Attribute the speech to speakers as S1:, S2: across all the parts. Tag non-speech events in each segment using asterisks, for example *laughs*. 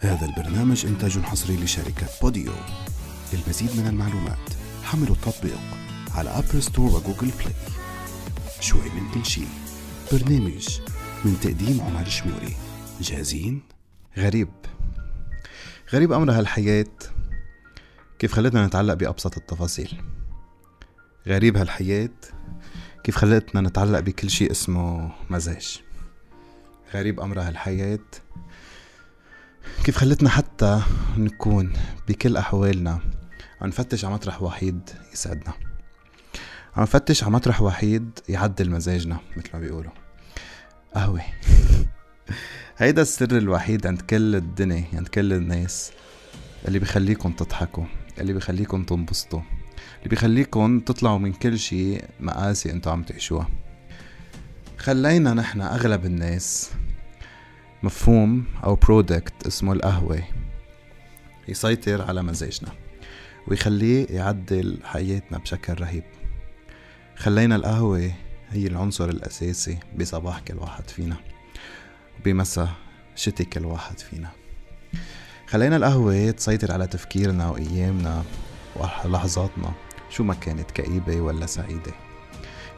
S1: هذا البرنامج إنتاج حصري لشركة Podeo. للمزيد من المعلومات حملوا التطبيق على Apple Store و Google Play شوي من كل شي برنامج من تقديم عمر شموري. جاهزين؟
S2: غريب. غريب أمر هالحياة. كيف خلتنا نتعلق بأبسط التفاصيل؟ غريب هالحياة. كيف خلتنا نتعلق بكل شيء اسمه مزاج؟ غريب أمر هالحياة. كيف خلتنا حتى نكون بكل أحوالنا؟ عم نفتش على مطرح وحيد يسعدنا. عم نفتش على مطرح وحيد يعدل مزاجنا مثل ما بيقولوا. قهوة. *laughs* هيدا السر الوحيد عند كل الدنيا عند كل الناس اللي بيخليكم تضحكوا اللي بيخليكم تنبسطوا اللي بيخليكم تطلعوا من كل شيء مقاسي أنتوا عم تعيشوها. خلينا نحن أغلب الناس مفهوم أو برودكت اسمه القهوة يسيطر على مزاجنا ويخليه يعدل حياتنا بشكل رهيب. خلينا القهوة هي العنصر الأساسي بصباح كل واحد فينا بمساء شتي كل واحد فينا. خلينا القهوة تسيطر على تفكيرنا وأيامنا ولحظاتنا شو ما كانت كئيبة ولا سعيدة.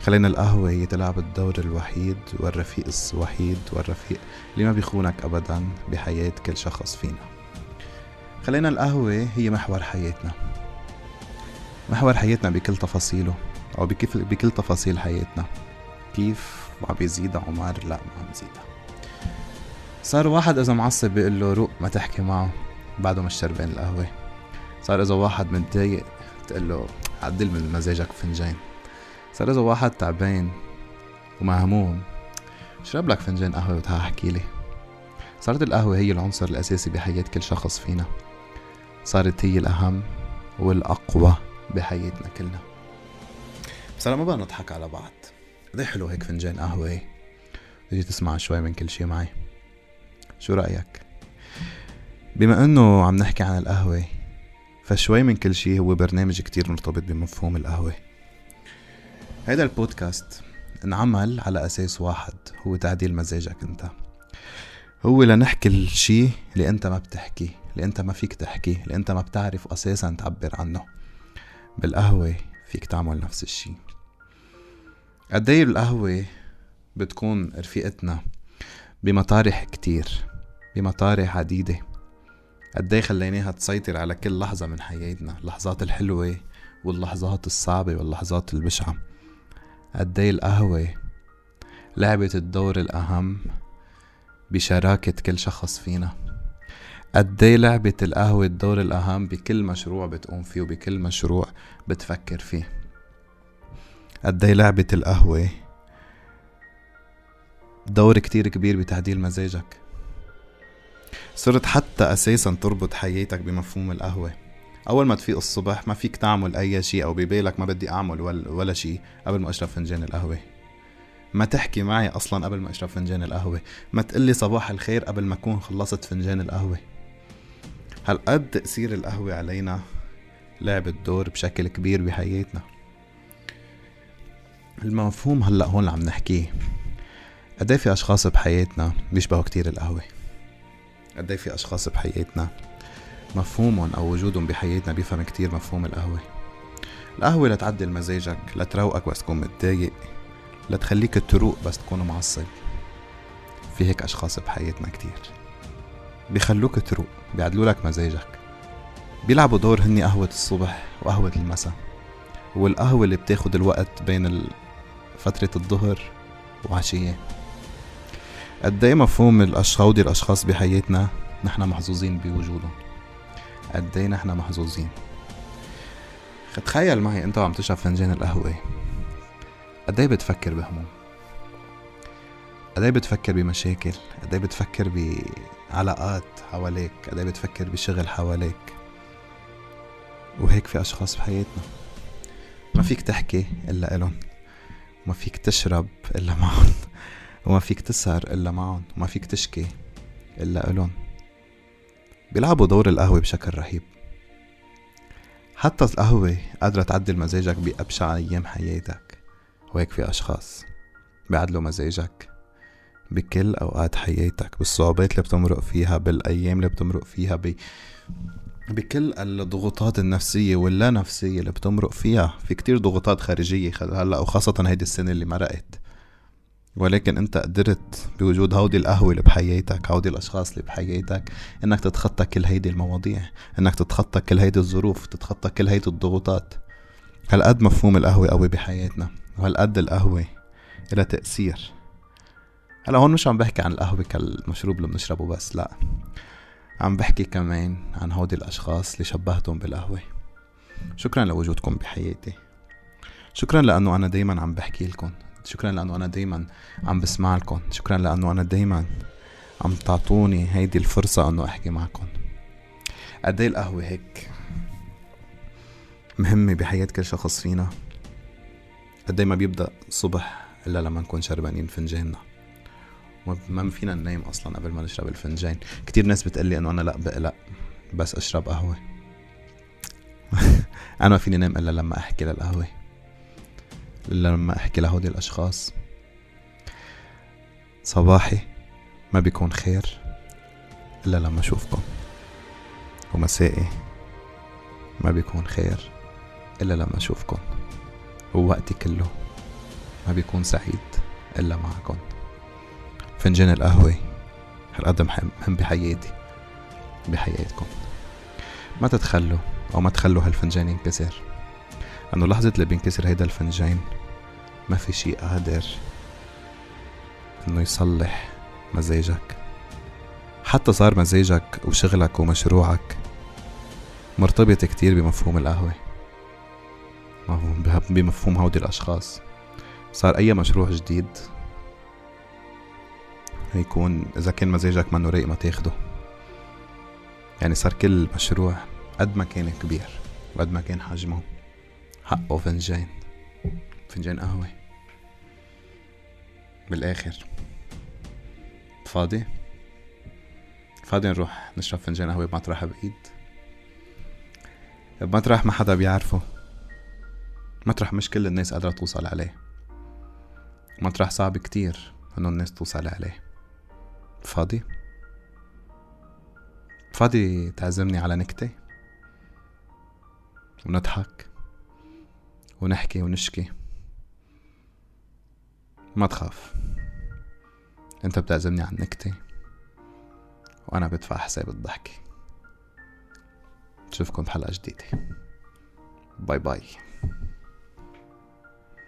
S2: خلينا القهوة هي تلعب الدور الوحيد والرفيق الوحيد والرفيق اللي ما بيخونك أبدا بحياة كل شخص فينا. خلينا القهوة هي محور حياتنا. محور حياتنا بكل تفاصيله أو بكيف بكل تفاصيل حياتنا. كيف عم بيزيد عمر؟ لا ما عم يزيدها صار واحد إذا معصب بيقول له روق ما تحكي معه بعده مش شربان القهوة. صار إذا واحد متضايق تقول له عدل من مزاجك فنجان. صار إذا واحد تعبان ومهموم. اشرب لك فنجان قهوة وتعال احكي لي. صارت القهوة هي العنصر الأساسي بحياة كل شخص فينا. صارت هي الأهم والأقوى بحياتنا كلنا. بس هلا ما بقى نضحك على بعض. قد حلو هيك فنجان قهوة؟ تيجي تسمع شوي من كل شي معي. شو رأيك؟ بما إنه عم نحكي عن القهوة فشوي من كل شي هو برنامج كتير مرتبط بمفهوم القهوة. هيدا البودكاست انعمل على أساس واحد هو تعديل مزاجك أنت. هو لنحكي الشي اللي أنت ما بتحكي اللي أنت ما فيك تحكي اللي أنت ما بتعرف أساسا تعبر عنه. بالقهوة فيك تعمل نفس الشي. قدي القهوة بتكون رفيقتنا بمطارح كتير بمطارح عديدة. قدي خليناها تسيطر على كل لحظة من حياتنا اللحظات الحلوة واللحظات الصعبة واللحظات البشعة. قدي القهوة لعبت الدور الأهم بشراكة كل شخص فينا. قدي لعبة القهوة الدور الأهم بكل مشروع بتقوم فيه وبكل مشروع بتفكر فيه. قدي لعبة القهوة دور كتير كبير بتعديل مزاجك. صرت حتى أساسا تربط حياتك بمفهوم القهوة. أول ما تفيق الصبح ما فيك تعمل أي شيء أو ببالك ما بدي أعمل ولا شيء قبل ما أشرب فنجان القهوة. ما تحكي معي أصلا قبل ما أشرب فنجان القهوة. ما تقلي صباح الخير قبل ما أكون خلصت فنجان القهوة. هالقد تأثير القهوة علينا لعبت دور بشكل كبير بحياتنا. المفهوم هلأ هون اللي عم نحكيه. قد في أشخاص بحياتنا بيشبهوا كتير القهوة؟ قد في أشخاص بحياتنا مفهومهم أو وجودهم بحياتنا بيفهم كتير مفهوم القهوة. القهوة لتعدل مزاجك لتروقك بس تكون متضايق لتخليك تروق بس تكون معصب. في هيك أشخاص بحياتنا كتير. بيخلوك تروق بيعدلوا لك مزاجك. بيلعبوا دور هني قهوة الصبح وقهوة المساء. والقهوة اللي بتاخد الوقت بين فترة الظهر وعشية. قد إيه مفهوم الأشخاص الأشخاص بحياتنا نحن محظوظين بوجودهم؟ قد إيه نحن محظوظين. تخيل معي انت وعم تشرب فنجان القهوة. قد إيه بتفكر بهموم؟ قد إيه بتفكر بمشاكل؟ قد إيه بتفكر بعلاقات حواليك؟ قد إيه بتفكر بشغل حواليك؟ وهيك في أشخاص بحياتنا. ما فيك تحكي إلا إلهم. وما فيك تشرب إلا معهم. وما فيك تسهر إلا معهم. وما فيك تشكي إلا إلهم. بيلعبوا دور القهوة بشكل رهيب. حتى القهوة قادرة تعدل مزاجك بأبشع أيام حياتك. وهيك في أشخاص بيعدلوا مزاجك بكل أوقات حياتك بالصعوبات اللي بتمرق فيها بالأيام اللي بتمرق فيها ب... بكل الضغوطات النفسية واللا نفسية اللي بتمرق فيها. في كتير ضغوطات خارجية هلأ وخاصة هيدي السنة اللي مرقت. ولكن انت قدرت بوجود هودي القهوة اللي بحياتك هودي الأشخاص اللي بحياتك إنك تتخطى كل هيدي المواضيع إنك تتخطى كل هيدي الظروف تتخطى كل هيدي الضغوطات. هالقد مفهوم القهوة قوي بحياتنا وهالقد القهوة إلها تأثير. هلا هون مش عم بحكي عن القهوة كالمشروب اللي بنشربه بس لا. عم بحكي كمان عن هودي الأشخاص اللي شبهتهم بالقهوة. شكرا لوجودكم بحياتي. شكرا لأنه أنا دايما عم بحكي لكم. شكرا لأنه أنا دايما عم بسمع لكم شكرا لأنه أنا دايما عم تعطوني هيدي الفرصة أنه أحكي معكم. قد القهوة هيك مهمة بحياة كل شخص فينا؟ قد ما بيبدأ الصبح إلا لما نكون شربانين فنجاننا. ما فينا ننام أصلا قبل ما نشرب الفنجان. كتير ناس بتقلي إنه أنا لأ بقلق بس أشرب قهوة. *laughs* أنا ما فيني نام إلا لما أحكي للقهوة. إلا لما أحكي لهودي الأشخاص. صباحي ما بيكون خير إلا لما أشوفكم. ومسائي ما بيكون خير إلا لما أشوفكم. ووقتي كله ما بيكون سعيد إلا معكم. فنجان القهوة هالقد مهم بحياتي بحياتكم. ما تتخلوا أو ما تخلوا هالفنجان ينكسر. لأنه لحظة اللي بينكسر هيدا الفنجان ما في شي قادر إنه يصلح مزاجك. حتى صار مزاجك وشغلك ومشروعك مرتبط كتير بمفهوم القهوة. بمفهوم هودي الأشخاص. صار أي مشروع جديد يكون إذا كان مزاجك منه رايق ما تاخده. يعني صار كل مشروع قد ما كان كبير وقد ما كان حجمه. حقه فنجان. فنجان قهوة. بالآخر. فاضي؟ فاضي نروح نشرب فنجان قهوة بمطرح بعيد. بمطرح ما حدا بيعرفه. مطرح مش كل الناس قادرة توصل عليه. مطرح صعب كتير إنه الناس توصل عليه. فاضي؟ فاضي تعزمني على نكتة؟ ونضحك؟ ونحكي ونشكي. ما تخاف. انت بتعزمني على النكتة وأنا بدفع حساب الضحكة. نشوفكم بحلقة جديدة. باي باي.